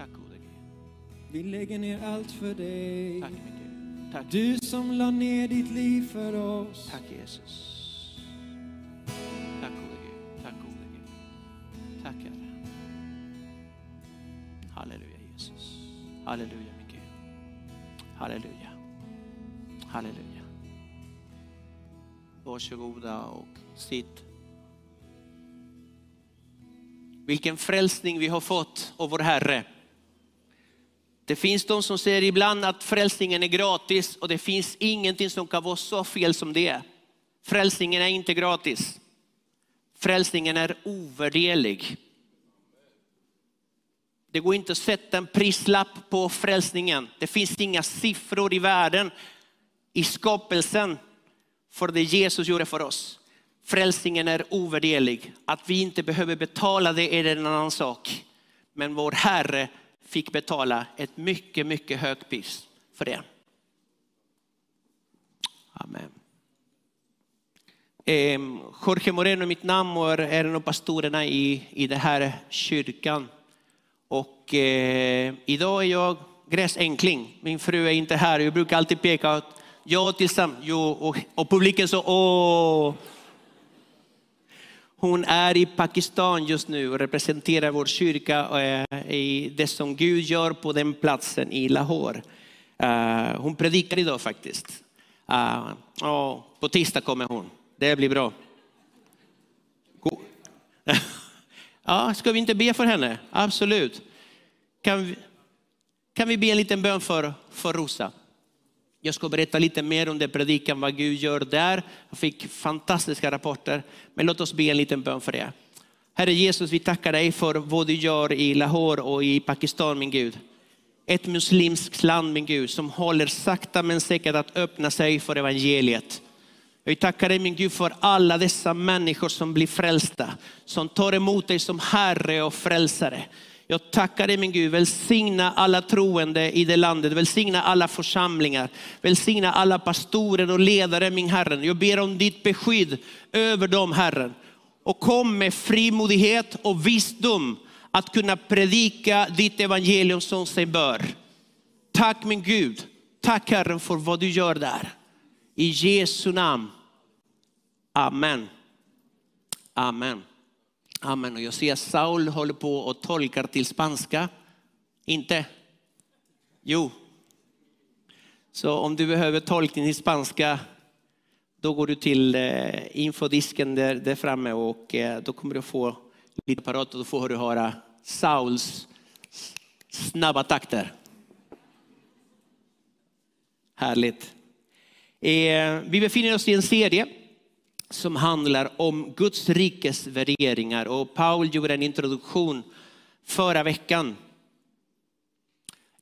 Tack gode Gud. Vi lägger ner allt för dig. Tack min Gud. Tack, Du som la ner ditt liv för oss. tack Jesus. Tack gode Gud. Tack gode Gud. Tack Herre. Halleluja Jesus. Halleluja min Gud. Halleluja. Halleluja. Varsågoda och sitt. Vilken frälsning vi har fått av vår Herre. Det finns de som säger ibland att frälsningen är gratis och det finns ingenting som kan vara så fel som det. Frälsningen är inte gratis. Frälsningen är ovärderlig. Det går inte att sätta en prislapp på frälsningen. Det finns inga siffror i världen, i skapelsen, för det Jesus gjorde för oss. Frälsningen är ovärderlig. Att vi inte behöver betala det är en annan sak. Men vår Herre fick betala ett mycket, mycket högt pris för det. Amen. Ehm, Jorge Moreno är mitt namn och är en av pastorerna i, i den här kyrkan. Och eh, idag är jag gräsänkling. Min fru är inte här. Jag brukar alltid peka ut jag tillsammans, jo, och, och publiken så åh. Hon är i Pakistan just nu och representerar vår kyrka eh, i det som Gud gör på den platsen i Lahore. Eh, hon predikar idag faktiskt. Eh, på tisdag kommer hon. Det blir bra. Ja, ska vi inte be för henne? Absolut. Kan vi, kan vi be en liten bön för, för Rosa? Jag ska berätta lite mer om det predikan, vad Gud gör där. Jag fick fantastiska rapporter, men låt oss be en liten bön för det. Herre Jesus, vi tackar dig för vad du gör i Lahore och i Pakistan, min Gud. Ett muslimskt land, min Gud, som håller sakta men säkert att öppna sig för evangeliet. Jag tackar dig min Gud för alla dessa människor som blir frälsta, som tar emot dig som Herre och frälsare. Jag tackar dig min Gud, välsigna alla troende i det landet, välsigna alla församlingar, välsigna alla pastorer och ledare min Herre. Jag ber om ditt beskydd över dem Herren. Och kom med frimodighet och visdom att kunna predika ditt evangelium som sig bör. Tack min Gud, tack Herren för vad du gör där. I Jesu namn. Amen. Amen. Amen. Och jag ser att Saul håller på och tolkar till spanska. Inte? Jo. Så om du behöver tolkning till spanska, då går du till eh, infodisken där, där framme och eh, då kommer du få lite apparat och då får du höra Sauls snabba takter. Härligt. Eh, vi befinner oss i en serie som handlar om Guds rikes värderingar. Och Paul gjorde en introduktion förra veckan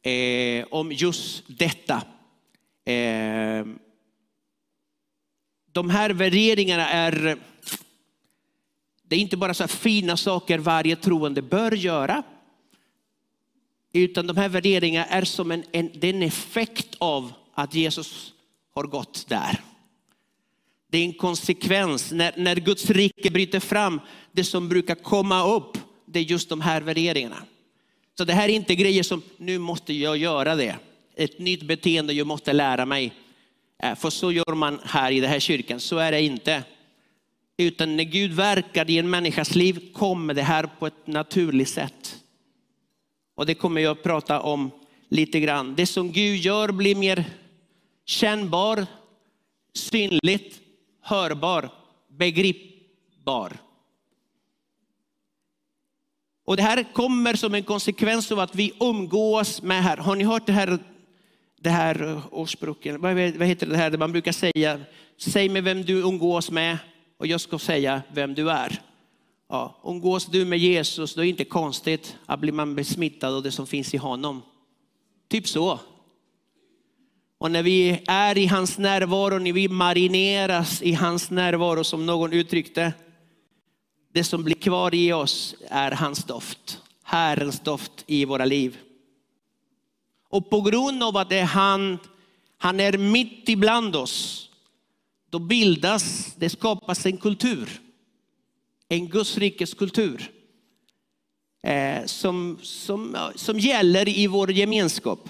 eh, om just detta. Eh, de här värderingarna är, det är inte bara så fina saker varje troende bör göra. Utan de här värderingarna är som en, en, det är en effekt av att Jesus har gått där. Det är en konsekvens. När, när Guds rike bryter fram, det som brukar komma upp, det är just de här värderingarna. Så det här är inte grejer som, nu måste jag göra det. Ett nytt beteende jag måste lära mig. Äh, för så gör man här i den här kyrkan. Så är det inte. Utan när Gud verkar i en människas liv kommer det här på ett naturligt sätt. Och det kommer jag att prata om lite grann. Det som Gud gör blir mer kännbar, synligt, hörbar, begripbar. Och det här kommer som en konsekvens av att vi umgås med här. Har ni hört det här, det här eh, ordspråket? Vad vad heter det här där man brukar säga, säg mig vem du umgås med och jag ska säga vem du är. Ja, umgås du med Jesus, då är det inte konstigt att blir man besmittad av det som finns i honom. Typ så. Och när vi är i hans närvaro, när vi marineras i hans närvaro som någon uttryckte. Det som blir kvar i oss är hans doft. Herrens doft i våra liv. Och på grund av att det är han, han är mitt ibland oss. Då bildas, det skapas en kultur. En Guds rikes kultur. Eh, som, som, som gäller i vår gemenskap.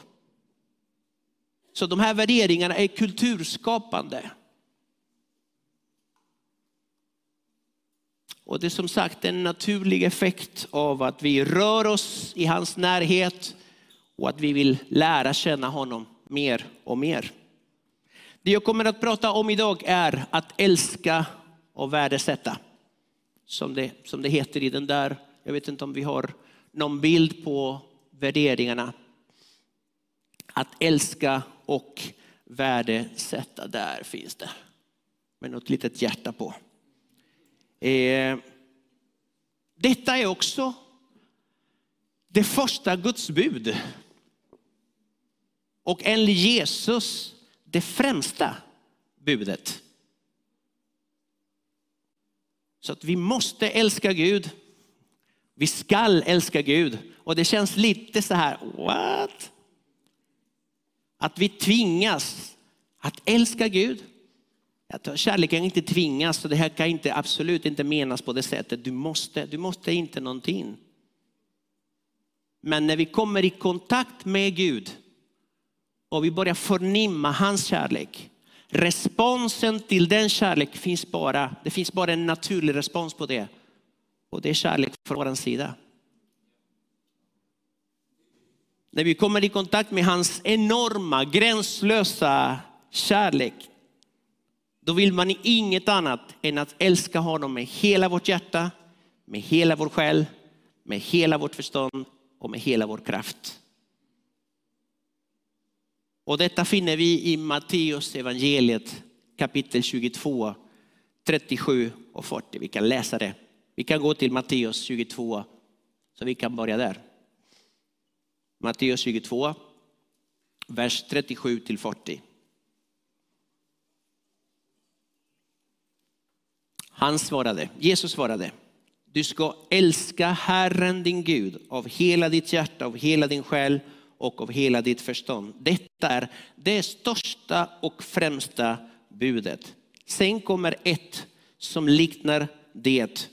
Så de här värderingarna är kulturskapande. Och det är som sagt en naturlig effekt av att vi rör oss i hans närhet och att vi vill lära känna honom mer och mer. Det jag kommer att prata om idag är att älska och värdesätta. Som det, som det heter i den där, jag vet inte om vi har någon bild på värderingarna. Att älska och värdesätta, där finns det. Med något litet hjärta på. Eh, detta är också det första Guds bud. Och enligt Jesus det främsta budet. Så att vi måste älska Gud. Vi skall älska Gud. Och det känns lite så här, what? Att vi tvingas att älska Gud. Kärleken inte tvingas, och det här kan inte, absolut inte menas på det sättet. Du måste, du måste inte någonting. Men när vi kommer i kontakt med Gud och vi börjar förnimma hans kärlek. Responsen till den kärlek finns bara, det finns bara en naturlig respons på det. Och det är kärlek från vår sida. När vi kommer i kontakt med hans enorma, gränslösa kärlek, då vill man inget annat än att älska honom med hela vårt hjärta, med hela vår själ, med hela vårt förstånd och med hela vår kraft. Och detta finner vi i Matteus evangeliet kapitel 22, 37 och 40. Vi kan läsa det. Vi kan gå till Matteus 22, så vi kan börja där. Matteus 22, vers 37 till 40. Han svarade, Jesus svarade, du ska älska Herren din Gud av hela ditt hjärta, av hela din själ och av hela ditt förstånd. Detta är det största och främsta budet. Sen kommer ett som liknar det.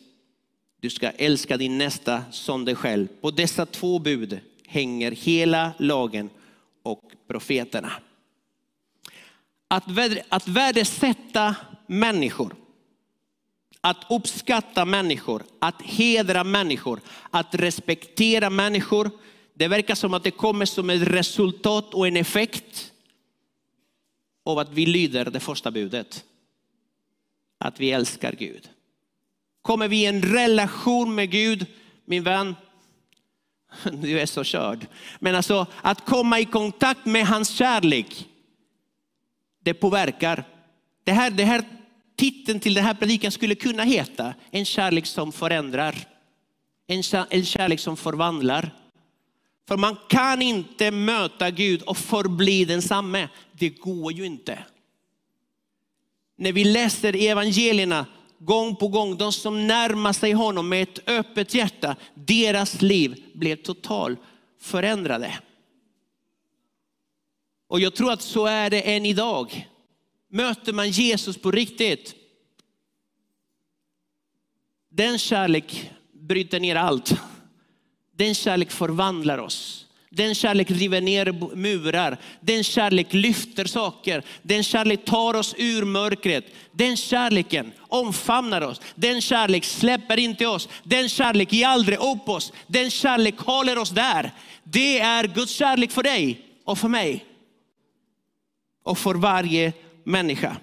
Du ska älska din nästa som dig själv. På dessa två bud hänger hela lagen och profeterna. Att, att värdesätta människor, att uppskatta människor, att hedra människor, att respektera människor, det verkar som att det kommer som ett resultat och en effekt av att vi lyder det första budet. Att vi älskar Gud. Kommer vi i en relation med Gud, min vän, du är så körd. Men alltså att komma i kontakt med hans kärlek, det påverkar. Det här, det här titeln till den här predikan skulle kunna heta En kärlek som förändrar. En, en kärlek som förvandlar. För man kan inte möta Gud och förbli densamme. Det går ju inte. När vi läser evangelierna gång på gång, de som närmar sig honom med ett öppet hjärta, deras liv blev totalt förändrade. Och jag tror att så är det än idag. Möter man Jesus på riktigt, den kärlek bryter ner allt. Den kärlek förvandlar oss. Den kärlek river ner murar. Den kärlek lyfter saker. Den kärlek tar oss ur mörkret. Den kärleken omfamnar oss. Den kärlek släpper inte oss. Den kärlek ger aldrig upp oss. Den kärlek håller oss där. Det är Guds kärlek för dig och för mig. Och för varje människa.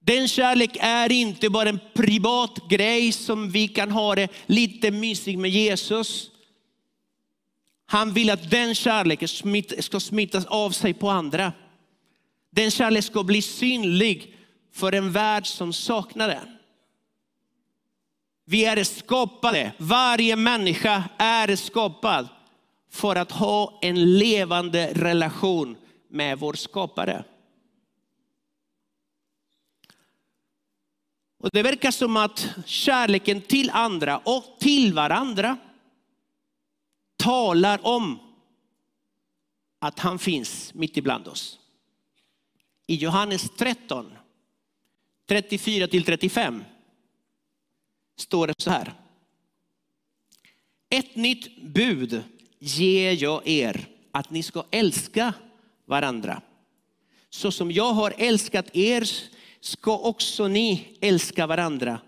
Den kärlek är inte bara en privat grej som vi kan ha det lite mysigt med Jesus. Han vill att den kärleken ska smittas av sig på andra. Den kärleken ska bli synlig för en värld som saknar den. Vi är skapade, varje människa är skapad för att ha en levande relation med vår skapare. Och Det verkar som att kärleken till andra och till varandra talar om att han finns mitt ibland oss. I Johannes 13, 34 till 35 står det så här. Ett nytt bud ger jag er, att ni ska älska varandra. Så som jag har älskat er ska också ni älska varandra.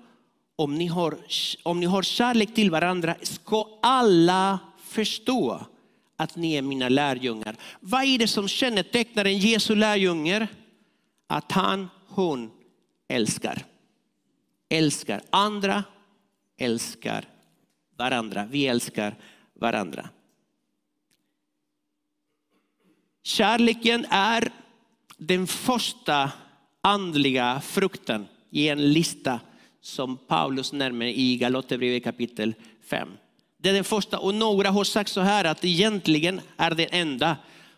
Om ni har, om ni har kärlek till varandra ska alla förstå att ni är mina lärjungar. Vad är det som kännetecknar en Jesu lärjunge? Att han, hon älskar. Älskar andra, älskar varandra. Vi älskar varandra. Kärleken är den första andliga frukten i en lista som Paulus nämner i Galaterbrevet kapitel 5. Det är den första och några har sagt så här att egentligen är det enda.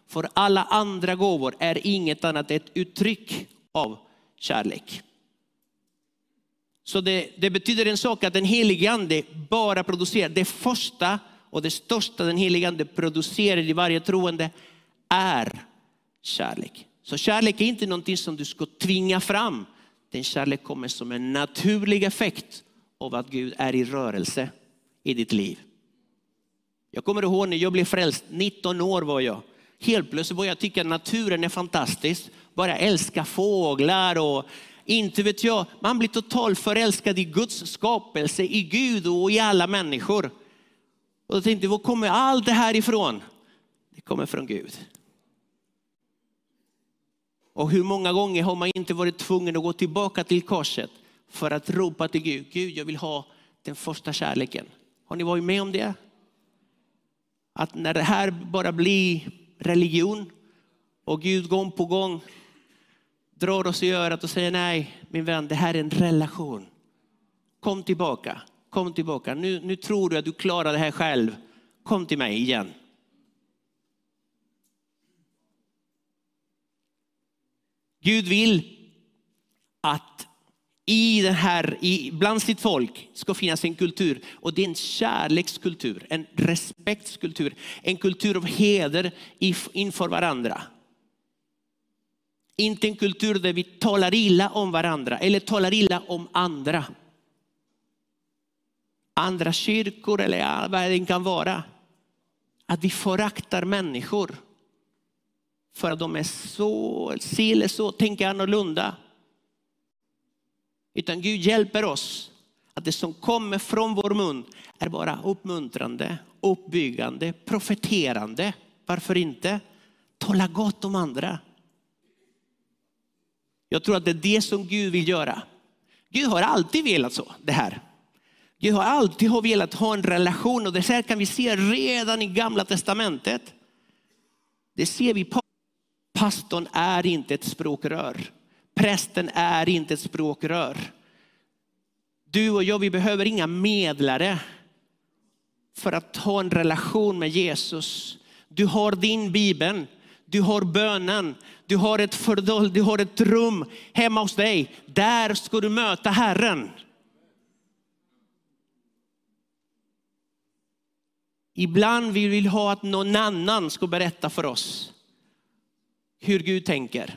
För alla andra gåvor är inget annat än ett uttryck av kärlek. Så det, det, betyder en sak att den helige ande bara producerar det första och det största den helige ande producerar i varje troende är kärlek. Så kärlek är inte någonting som du ska tvinga fram. Den kärlek kommer som en naturlig effekt av att Gud är i rörelse i ditt liv. Jag kommer ihåg när jag blev frälst, 19 år var jag. Helt plötsligt började jag tycka att naturen är fantastisk. Bara älska fåglar och inte vet jag. Man blir totalt förälskad i Guds skapelse, i Gud och i alla människor. Och då tänkte jag, var kommer allt det här ifrån? Det kommer från Gud. Och hur många gånger har man inte varit tvungen att gå tillbaka till korset för att ropa till Gud, Gud jag vill ha den första kärleken. Har ni varit med om det? Att när det här bara blir religion och Gud gång på gång drar oss i örat och säger nej min vän, det här är en relation. Kom tillbaka, kom tillbaka. Nu, nu tror du att du klarar det här själv. Kom till mig igen. Gud vill att i den här, i, bland sitt folk ska finnas en kultur. Och det är en kärlekskultur, en respektskultur, en kultur av heder inför varandra. Inte en kultur där vi talar illa om varandra eller talar illa om andra. Andra kyrkor eller vad det kan vara. Att vi föraktar människor för att de är så, ser eller så, tänker annorlunda. Utan Gud hjälper oss att det som kommer från vår mun är bara uppmuntrande, uppbyggande, profeterande. Varför inte? Tala gott om andra. Jag tror att det är det som Gud vill göra. Gud har alltid velat så, det här. Gud har alltid velat ha en relation och det här kan vi se redan i gamla testamentet. Det ser vi på. Pastorn är inte ett språkrör. Prästen är inte ett språkrör. Du och jag, vi behöver inga medlare för att ha en relation med Jesus. Du har din bibel, du har bönen, du har ett fördold, du har ett rum hemma hos dig. Där ska du möta Herren. Ibland vill vi ha att någon annan ska berätta för oss hur Gud tänker.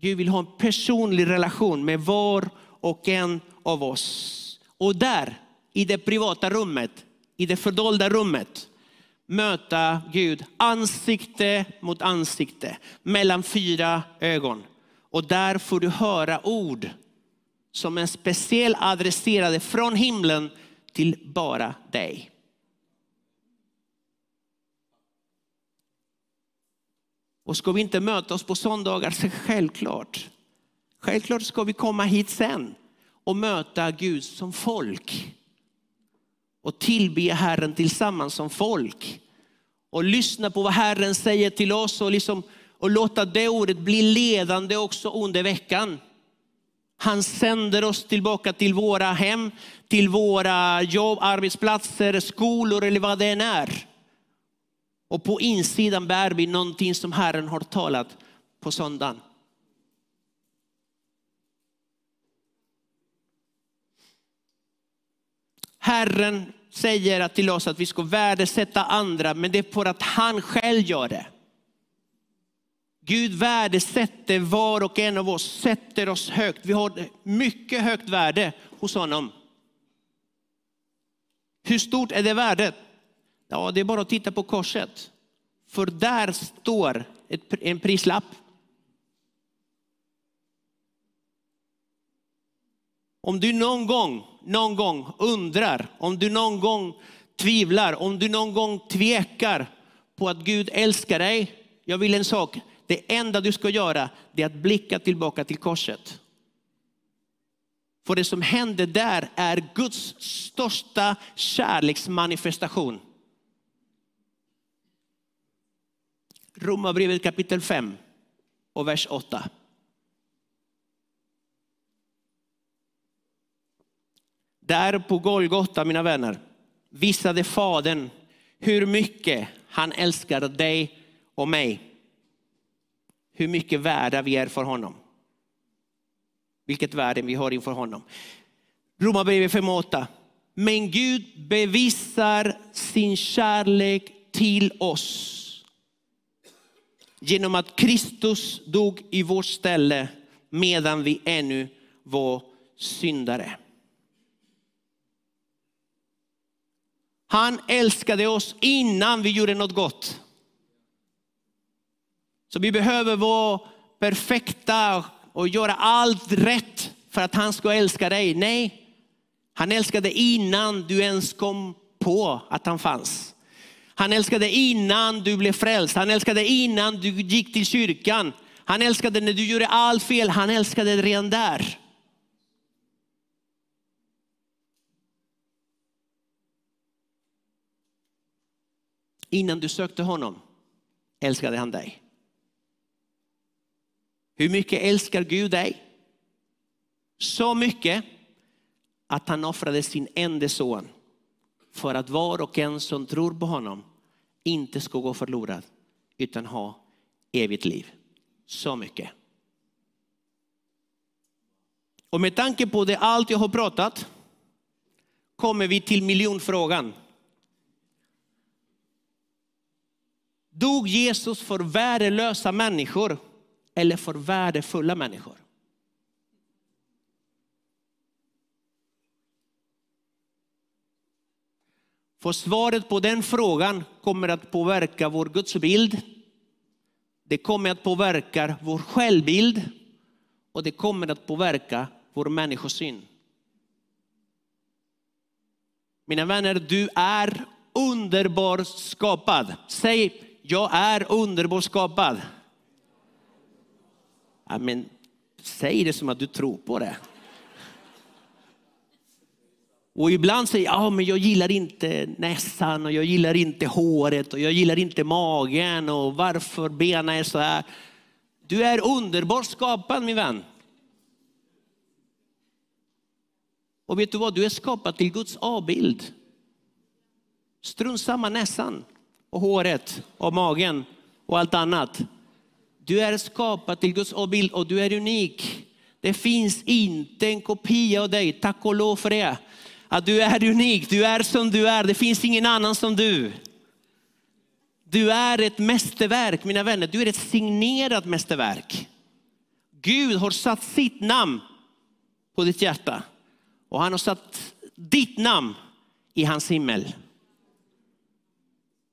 Gud vill ha en personlig relation med var och en av oss. Och där, i det privata rummet, i det fördolda rummet, möta Gud ansikte mot ansikte, mellan fyra ögon. Och där får du höra ord som är speciellt adresserade från himlen till bara dig. Och ska vi inte möta oss på söndagar, så självklart. Självklart ska vi komma hit sen och möta Gud som folk. Och tillbe Herren tillsammans som folk. Och lyssna på vad Herren säger till oss och, liksom, och låta det ordet bli ledande också under veckan. Han sänder oss tillbaka till våra hem, till våra jobb, arbetsplatser, skolor eller vad det än är. Och på insidan bär vi någonting som Herren har talat på söndagen. Herren säger till oss att vi ska värdesätta andra, men det är för att han själv gör det. Gud värdesätter var och en av oss, sätter oss högt. Vi har mycket högt värde hos honom. Hur stort är det värdet? Ja, det är bara att titta på korset. För där står ett, en prislapp. Om du någon gång, någon gång undrar, om du någon gång tvivlar, om du någon gång tvekar på att Gud älskar dig. Jag vill en sak, det enda du ska göra är att blicka tillbaka till korset. För det som hände där är Guds största kärleksmanifestation. Romarbrevet kapitel 5 och vers 8. Där på Golgata, mina vänner, visade Fadern hur mycket han älskar dig och mig. Hur mycket värda vi är för honom. Vilket värde vi har inför honom. Romarbrevet 5.8. Men Gud bevisar sin kärlek till oss genom att Kristus dog i vårt ställe medan vi ännu var syndare. Han älskade oss innan vi gjorde något gott. Så vi behöver vara perfekta och göra allt rätt för att han ska älska dig. Nej, han älskade innan du ens kom på att han fanns. Han älskade innan du blev frälst. Han älskade innan du gick till kyrkan. Han älskade när du gjorde allt fel. Han älskade redan där. Innan du sökte honom älskade han dig. Hur mycket älskar Gud dig? Så mycket att han offrade sin enda son för att var och en som tror på honom inte ska gå förlorad utan ha evigt liv. Så mycket. Och med tanke på det allt jag har pratat kommer vi till miljonfrågan. Dog Jesus för värdelösa människor eller för värdefulla människor? För svaret på den frågan kommer att påverka vår gudsbild. Det kommer att påverka vår självbild och det kommer att påverka vår människosyn. Mina vänner, du är underbart skapad. Säg, jag är underbart skapad. Ja, men, säg det som att du tror på det. Och ibland säger jag, ah, men jag gillar inte näsan och jag gillar inte håret och jag gillar inte magen och varför benen är så här. Du är underbart skapad min vän. Och vet du vad, du är skapad till Guds avbild. Strunt samma näsan och håret och magen och allt annat. Du är skapad till Guds avbild och du är unik. Det finns inte en kopia av dig, tack och lov för det. Att du är unik, du är som du är, det finns ingen annan som du. Du är ett mästerverk, mina vänner, du är ett signerat mästerverk. Gud har satt sitt namn på ditt hjärta och han har satt ditt namn i hans himmel.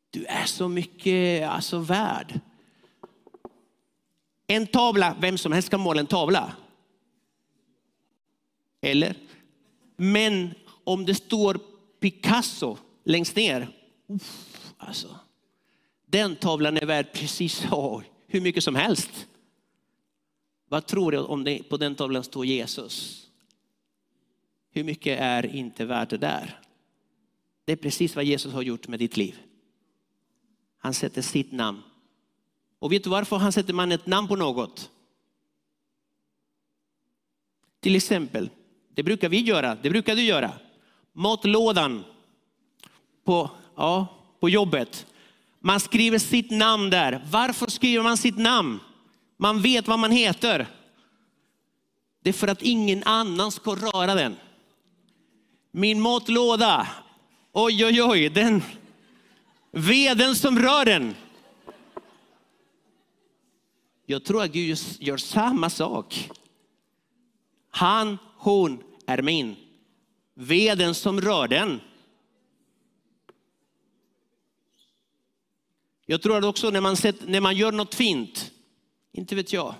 Du är så mycket alltså, värd. En tavla, vem som helst kan måla en tavla. Eller? Men om det står Picasso längst ner, uff, alltså, den tavlan är värd precis oh, hur mycket som helst. Vad tror du om det på den tavlan står Jesus? Hur mycket är inte värt det där? Det är precis vad Jesus har gjort med ditt liv. Han sätter sitt namn. Och vet du varför han sätter man ett namn på något? Till exempel, det brukar vi göra, det brukar du göra matlådan på, ja, på jobbet. Man skriver sitt namn där. Varför skriver man sitt namn? Man vet vad man heter. Det är för att ingen annan ska röra den. Min matlåda, oj oj oj, den veden som rör den. Jag tror att Gud gör samma sak. Han, hon är min veden som rör den. Jag tror att också när man, sett, när man gör något fint, inte vet jag,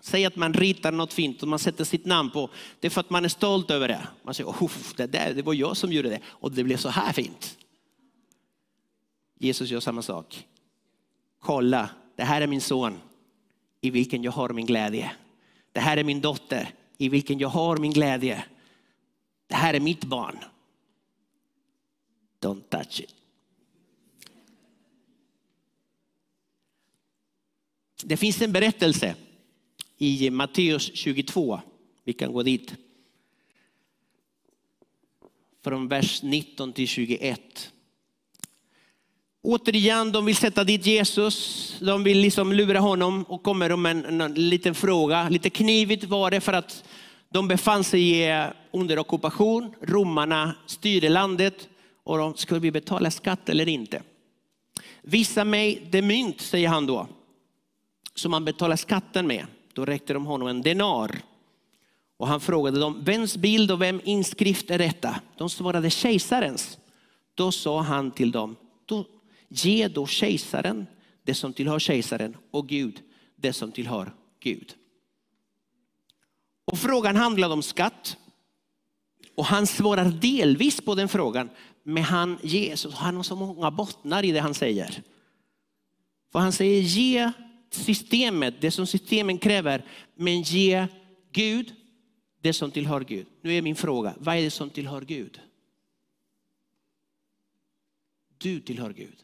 säg att man ritar något fint och man sätter sitt namn på, det är för att man är stolt över det. Man säger, oh, det, där, det var jag som gjorde det och det blev så här fint. Jesus gör samma sak. Kolla, det här är min son i vilken jag har min glädje. Det här är min dotter i vilken jag har min glädje. Det här är mitt barn. Don't touch it. Det finns en berättelse i Matteus 22. Vi kan gå dit. Från vers 19 till 21. Återigen, de vill sätta dit Jesus. De vill liksom lura honom och kommer med en, en liten fråga. Lite knivigt var det för att de befann sig eh, under ockupation. Romarna styrde landet och de skulle vi betala skatt eller inte? Visa mig det mynt, säger han då, som man betalar skatten med. Då räckte de honom en denar. Och han frågade dem, vems bild och vem inskrift är detta? De svarade kejsarens. Då sa han till dem, då, ge då kejsaren det som tillhör kejsaren och Gud det som tillhör Gud. Och frågan handlade om skatt. Och han svarar delvis på den frågan, men han Jesus, han har så många bottnar i det han säger. För han säger ge systemet det som systemen kräver, men ge Gud det som tillhör Gud. Nu är min fråga, vad är det som tillhör Gud? Du tillhör Gud.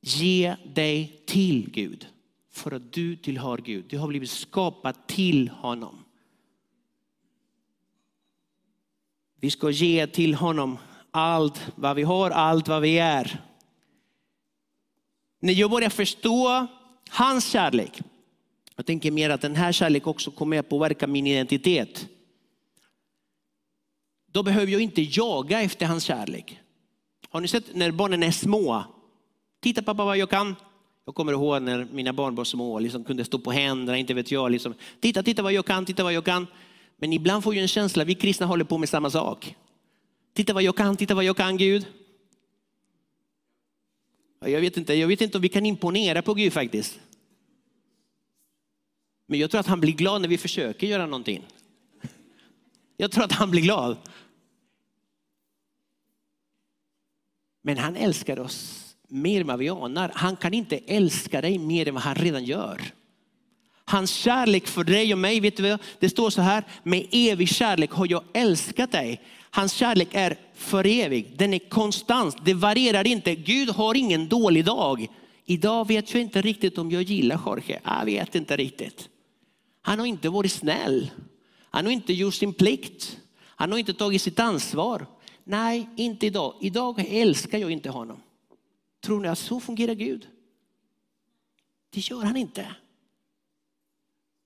Ge dig till Gud för att du tillhör Gud. Du har blivit skapad till honom. Vi ska ge till honom allt vad vi har, allt vad vi är. När jag börjar förstå hans kärlek, jag tänker mer att den här kärleken också kommer att påverka min identitet. Då behöver jag inte jaga efter hans kärlek. Har ni sett när barnen är små? Titta pappa vad jag kan. Jag kommer ihåg när mina barn var små liksom kunde stå på händerna, inte vet jag. Liksom, titta, titta vad jag kan, titta vad jag kan. Men ibland får jag en känsla, vi kristna håller på med samma sak. Titta vad jag kan, titta vad jag kan Gud. Jag vet inte, jag vet inte om vi kan imponera på Gud faktiskt. Men jag tror att han blir glad när vi försöker göra någonting. Jag tror att han blir glad. Men han älskar oss mer än vad vi anar. Han kan inte älska dig mer än vad han redan gör. Hans kärlek för dig och mig, vet du vad? Det står så här, med evig kärlek har jag älskat dig. Hans kärlek är för evig, den är konstant, det varierar inte. Gud har ingen dålig dag. Idag vet jag inte riktigt om jag gillar Jorge, jag vet inte riktigt. Han har inte varit snäll, han har inte gjort sin plikt, han har inte tagit sitt ansvar. Nej, inte idag. Idag älskar jag inte honom. Tror ni att så fungerar Gud? Det gör han inte.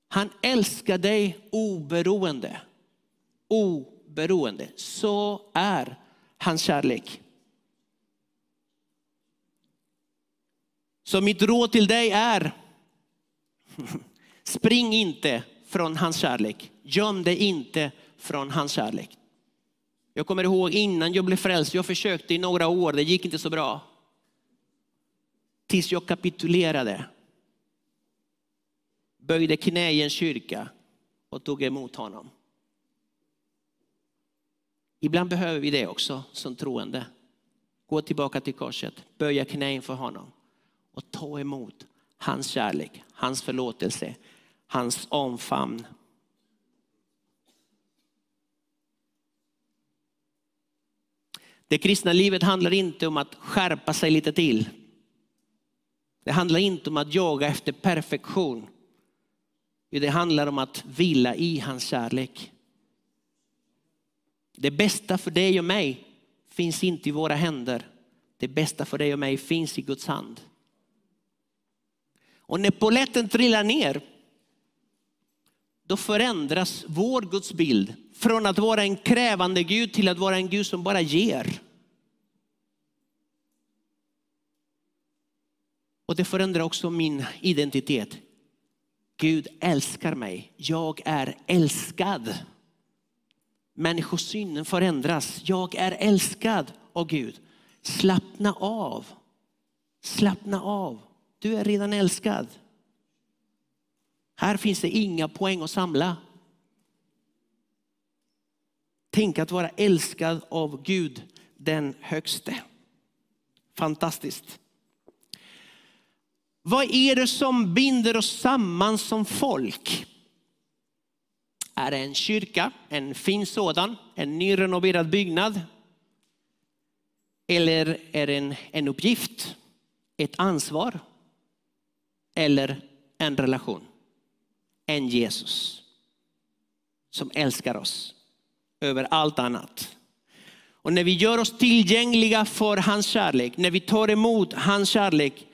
Han älskar dig oberoende. Oberoende. Så är hans kärlek. Så mitt råd till dig är, spring inte från hans kärlek. Göm dig inte från hans kärlek. Jag kommer ihåg innan jag blev frälst, jag försökte i några år, det gick inte så bra. Tills jag kapitulerade. Böjde knä i en kyrka och tog emot honom. Ibland behöver vi det också som troende. Gå tillbaka till korset, böja knä inför honom och ta emot hans kärlek, hans förlåtelse, hans omfamn. Det kristna livet handlar inte om att skärpa sig lite till. Det handlar inte om att jaga efter perfektion. Det handlar om att vila i hans kärlek. Det bästa för dig och mig finns inte i våra händer. Det bästa för dig och mig finns i Guds hand. Och när poletten trillar ner, då förändras vår Guds bild från att vara en krävande Gud till att vara en Gud som bara ger. Och det förändrar också min identitet. Gud älskar mig. Jag är älskad. Människosynen förändras. Jag är älskad av Gud. Slappna av. Slappna av. Du är redan älskad. Här finns det inga poäng att samla. Tänk att vara älskad av Gud den högste. Fantastiskt. Vad är det som binder oss samman som folk? Är det en kyrka, en fin sådan, en nyrenoverad byggnad? Eller är det en, en uppgift, ett ansvar eller en relation? En Jesus som älskar oss över allt annat. Och när vi gör oss tillgängliga för hans kärlek, när vi tar emot hans kärlek,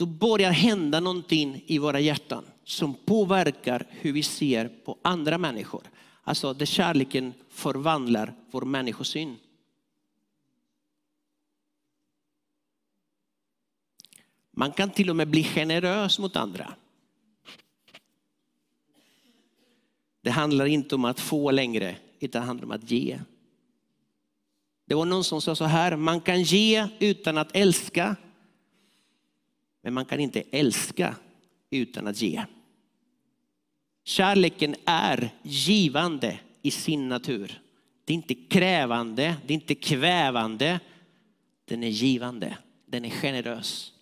då börjar hända någonting i våra hjärtan som påverkar hur vi ser på andra människor. Alltså där kärleken förvandlar vår människosyn. Man kan till och med bli generös mot andra. Det handlar inte om att få längre, utan det handlar om att ge. Det var någon som sa så här, man kan ge utan att älska. Men man kan inte älska utan att ge. Kärleken är givande i sin natur. Det är inte krävande, det är inte kvävande. Den är givande, den är generös.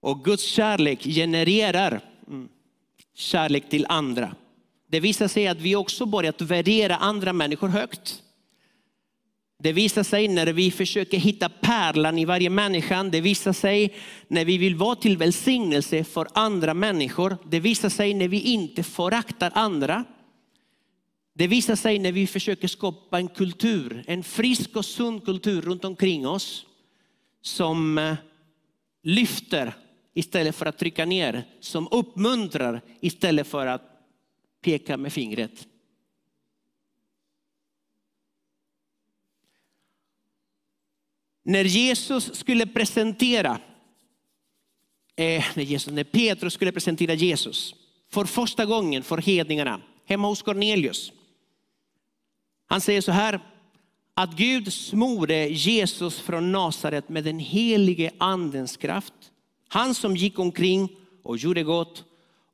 Och Guds kärlek genererar mm, kärlek till andra. Det visar sig att vi också börjat värdera andra människor högt. Det visar sig när vi försöker hitta pärlan i varje människa. Det visar sig när vi vill vara till välsignelse för andra människor. Det visar sig när vi inte föraktar andra. Det visar sig när vi försöker skapa en kultur, en frisk och sund kultur runt omkring oss som eh, lyfter istället för att trycka ner, som uppmuntrar istället för att peka med fingret. När Jesus skulle presentera, eh, när, Jesus, när Petrus skulle presentera Jesus för första gången för hedningarna hemma hos Cornelius. Han säger så här, att Gud smorde Jesus från Nasaret med den helige andens kraft. Han som gick omkring och gjorde gott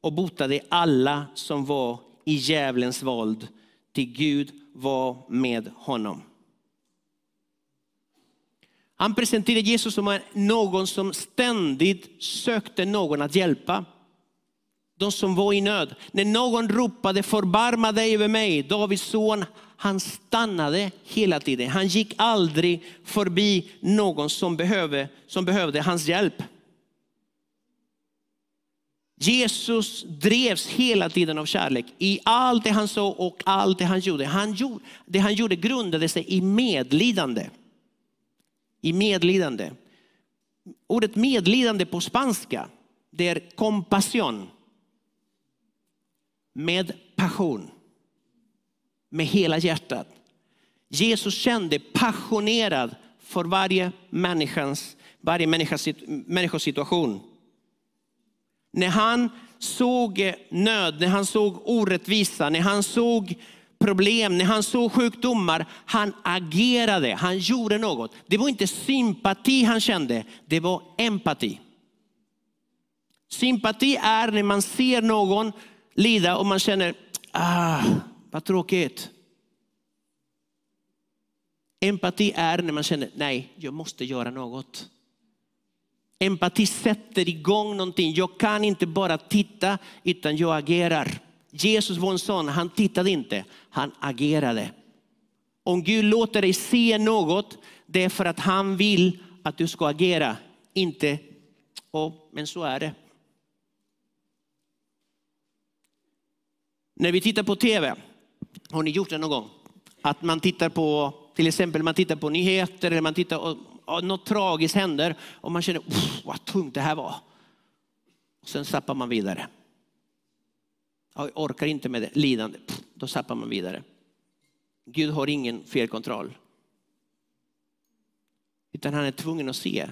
och botade alla som var i djävulens våld, till Gud var med honom. Han presenterade Jesus som någon som ständigt sökte någon att hjälpa. De som var i nöd. När någon ropade förbarma dig över mig, Davids son, han stannade hela tiden. Han gick aldrig förbi någon som behövde, som behövde hans hjälp. Jesus drevs hela tiden av kärlek i allt det han sa och allt det han gjorde. Han gjorde det han gjorde grundade sig i medlidande. I medlidande. Ordet medlidande på spanska, det är compassion. Med passion. Med hela hjärtat. Jesus kände passionerad för varje människans, varje människas, situation. När han såg nöd, när han såg orättvisa, när han såg problem, när han såg sjukdomar, han agerade, han gjorde något. Det var inte sympati han kände, det var empati. Sympati är när man ser någon lida och man känner, ah, vad tråkigt. Empati är när man känner, nej, jag måste göra något. Empati sätter igång någonting. Jag kan inte bara titta utan jag agerar. Jesus var en sån, han tittade inte, han agerade. Om Gud låter dig se något, det är för att han vill att du ska agera. Inte, oh, men så är det. När vi tittar på tv, har ni gjort det någon gång? Att man tittar på, till exempel man tittar på nyheter eller man tittar något tragiskt händer och man känner vad tungt det här var. Sen zappar man vidare. Jag orkar inte med det, lidande. Då zappar man vidare. Gud har ingen felkontroll. Utan han är tvungen att se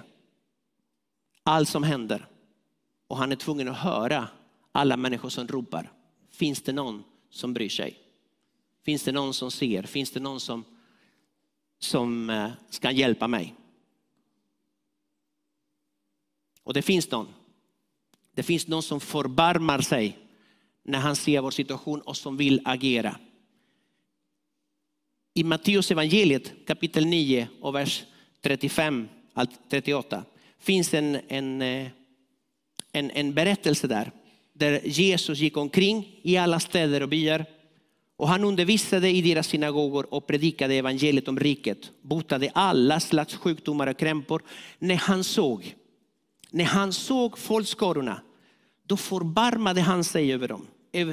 allt som händer. Och han är tvungen att höra alla människor som ropar. Finns det någon som bryr sig? Finns det någon som ser? Finns det någon som som eh, ska hjälpa mig. Och det finns någon. Det finns någon som förbarmar sig när han ser vår situation och som vill agera. I Matteus evangeliet kapitel 9 och vers 35 38 finns en, en, eh, en, en berättelse där. Där Jesus gick omkring i alla städer och byar. Och han undervisade i deras synagogor och predikade evangeliet om riket. Botade alla slags sjukdomar och krämpor. När han såg, när han såg folkskarorna, då förbarmade han sig över dem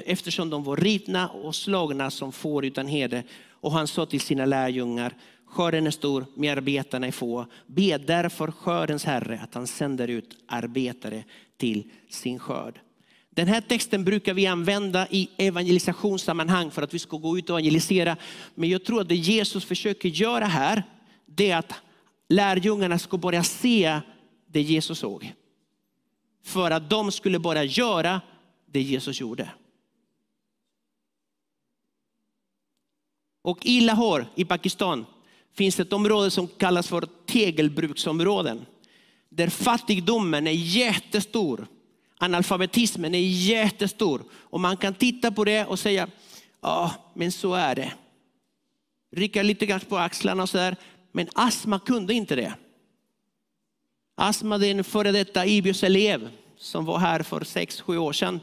eftersom de var rivna och slagna som får utan heder. Och han sa till sina lärjungar, skörden är stor, men arbetarna är få. Be därför skördens herre att han sänder ut arbetare till sin skörd. Den här texten brukar vi använda i evangelisationssammanhang för att vi ska gå ut och evangelisera. Men jag tror att det Jesus försöker göra här, det är att lärjungarna ska börja se det Jesus såg. För att de skulle börja göra det Jesus gjorde. Och i Lahore i Pakistan finns ett område som kallas för tegelbruksområden. Där fattigdomen är jättestor. Analfabetismen är jättestor. Och man kan titta på det och säga, ja men så är det. Rycka lite grann på axlarna och sådär. Men Asma kunde inte det. Asma är en före detta Ibius elev som var här för sex sju år sedan.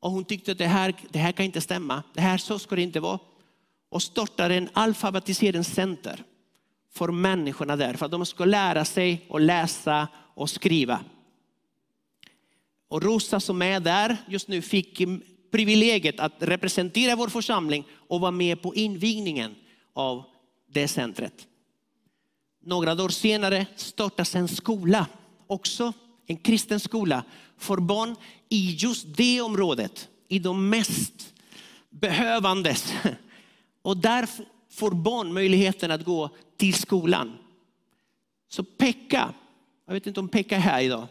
Och hon tyckte att det här, det här kan inte stämma. Det här så ska det inte vara och startade en alfabetiseringscenter för människorna där, för att de ska lära sig att läsa och skriva. Och Rosa som är där just nu fick privilegiet att representera vår församling och vara med på invigningen av det centret. Några dagar senare startas en skola, också en kristen skola för barn i just det området, i de mest behövandes och där får barn möjligheten att gå till skolan. Så Pekka, jag vet inte om Pekka är här idag.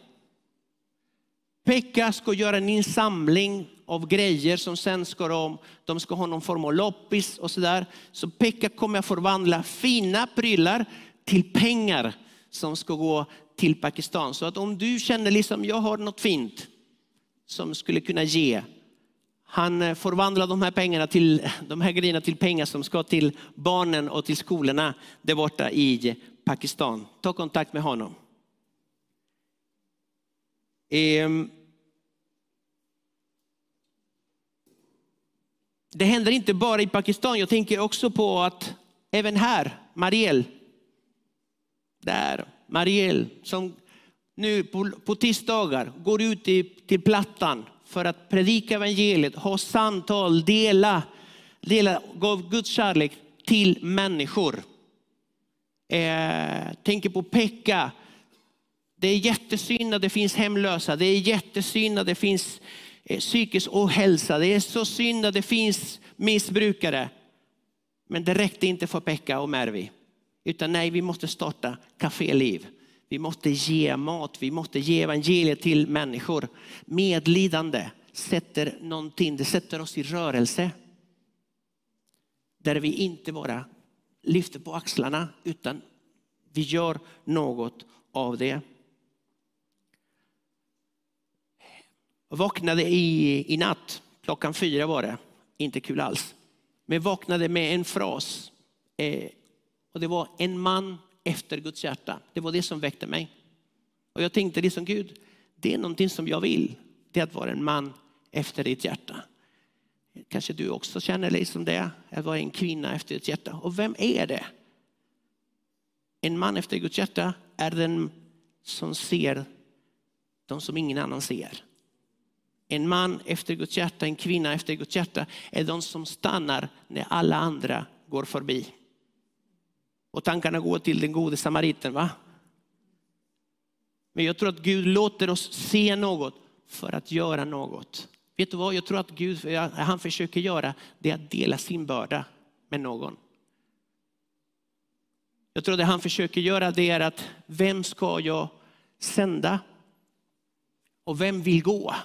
Pekka ska göra en insamling av grejer som sen ska de, de ska ha någon form av loppis och sådär. Så Pekka kommer att förvandla fina prylar till pengar som ska gå till Pakistan. Så att om du känner liksom, jag har något fint som skulle kunna ge han eh, förvandlar de här, pengarna till, de här grejerna till pengar som ska till barnen och till skolorna där borta i Pakistan. Ta kontakt med honom. Ehm. Det händer inte bara i Pakistan. Jag tänker också på att även här, Marielle, där, Marielle som nu på, på tisdagar går ut till, till Plattan för att predika evangeliet, ha samtal, dela, dela gav Guds kärlek till människor. Eh, tänker på Pekka. Det är jättesynd att det finns hemlösa. Det är jättesynd att det finns eh, psykisk ohälsa. Det är så synd att det finns missbrukare. Men det räckte inte för Pekka och Mervi. Utan nej, vi måste starta Café Liv. Vi måste ge mat, vi måste ge evangeliet till människor. Medlidande sätter någonting, det sätter oss i rörelse. Där vi inte bara lyfter på axlarna utan vi gör något av det. Jag vaknade i, i natt, klockan fyra var det, inte kul alls. Men jag vaknade med en fras. Eh, och det var en man efter Guds hjärta. Det var det som väckte mig. Och jag tänkte liksom Gud, det är någonting som jag vill. Det är att vara en man efter ditt hjärta. Kanske du också känner dig som det, att vara en kvinna efter ditt hjärta. Och vem är det? En man efter Guds hjärta är den som ser de som ingen annan ser. En man efter Guds hjärta, en kvinna efter Guds hjärta är de som stannar när alla andra går förbi. Och tankarna går till den gode samariten. va? Men jag tror att Gud låter oss se något för att göra något. Vet du vad? Jag tror att Gud, han försöker göra det att dela sin börda med någon. Jag tror att det han försöker göra det är att vem ska jag sända? Och vem vill gå?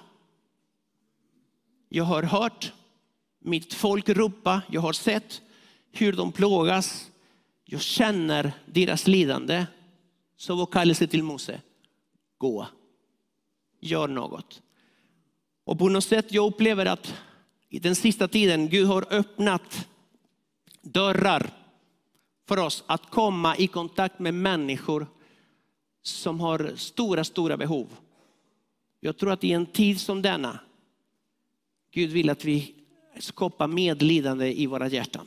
Jag har hört mitt folk ropa, jag har sett hur de plågas jag känner deras lidande. Så var kallelse till Mose, gå, gör något. Och på något sätt jag upplever att i den sista tiden Gud har öppnat dörrar för oss att komma i kontakt med människor som har stora, stora behov. Jag tror att i en tid som denna, Gud vill att vi skapar medlidande i våra hjärtan.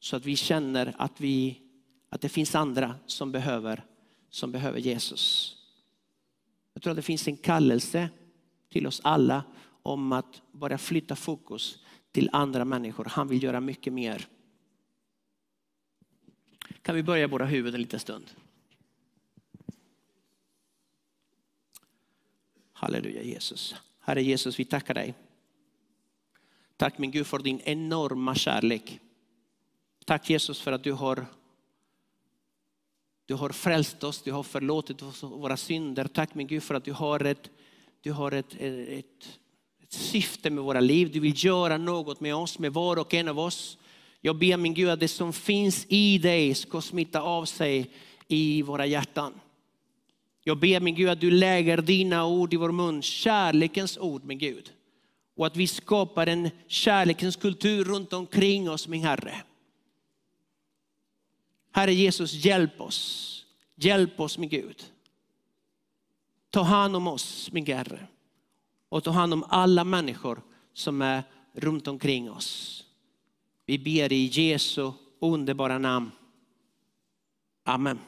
Så att vi känner att, vi, att det finns andra som behöver, som behöver Jesus. Jag tror att det finns en kallelse till oss alla om att bara flytta fokus till andra människor. Han vill göra mycket mer. Kan vi börja våra huvuden en liten stund? Halleluja Jesus. Herre Jesus, vi tackar dig. Tack min Gud för din enorma kärlek. Tack Jesus för att du har, du har frälst oss, du har förlåtit oss våra synder. Tack min Gud för att du har ett, du har ett, ett, ett syfte med våra liv. Du vill göra något med oss, med var och en av oss. Jag ber min Gud att det som finns i dig ska smitta av sig i våra hjärtan. Jag ber min Gud att du lägger dina ord i vår mun, kärlekens ord min Gud. Och att vi skapar en kärlekens kultur runt omkring oss min Herre. Herre Jesus, hjälp oss. Hjälp oss min Gud. Ta hand om oss min Herre. Och ta hand om alla människor som är runt omkring oss. Vi ber i Jesu underbara namn. Amen.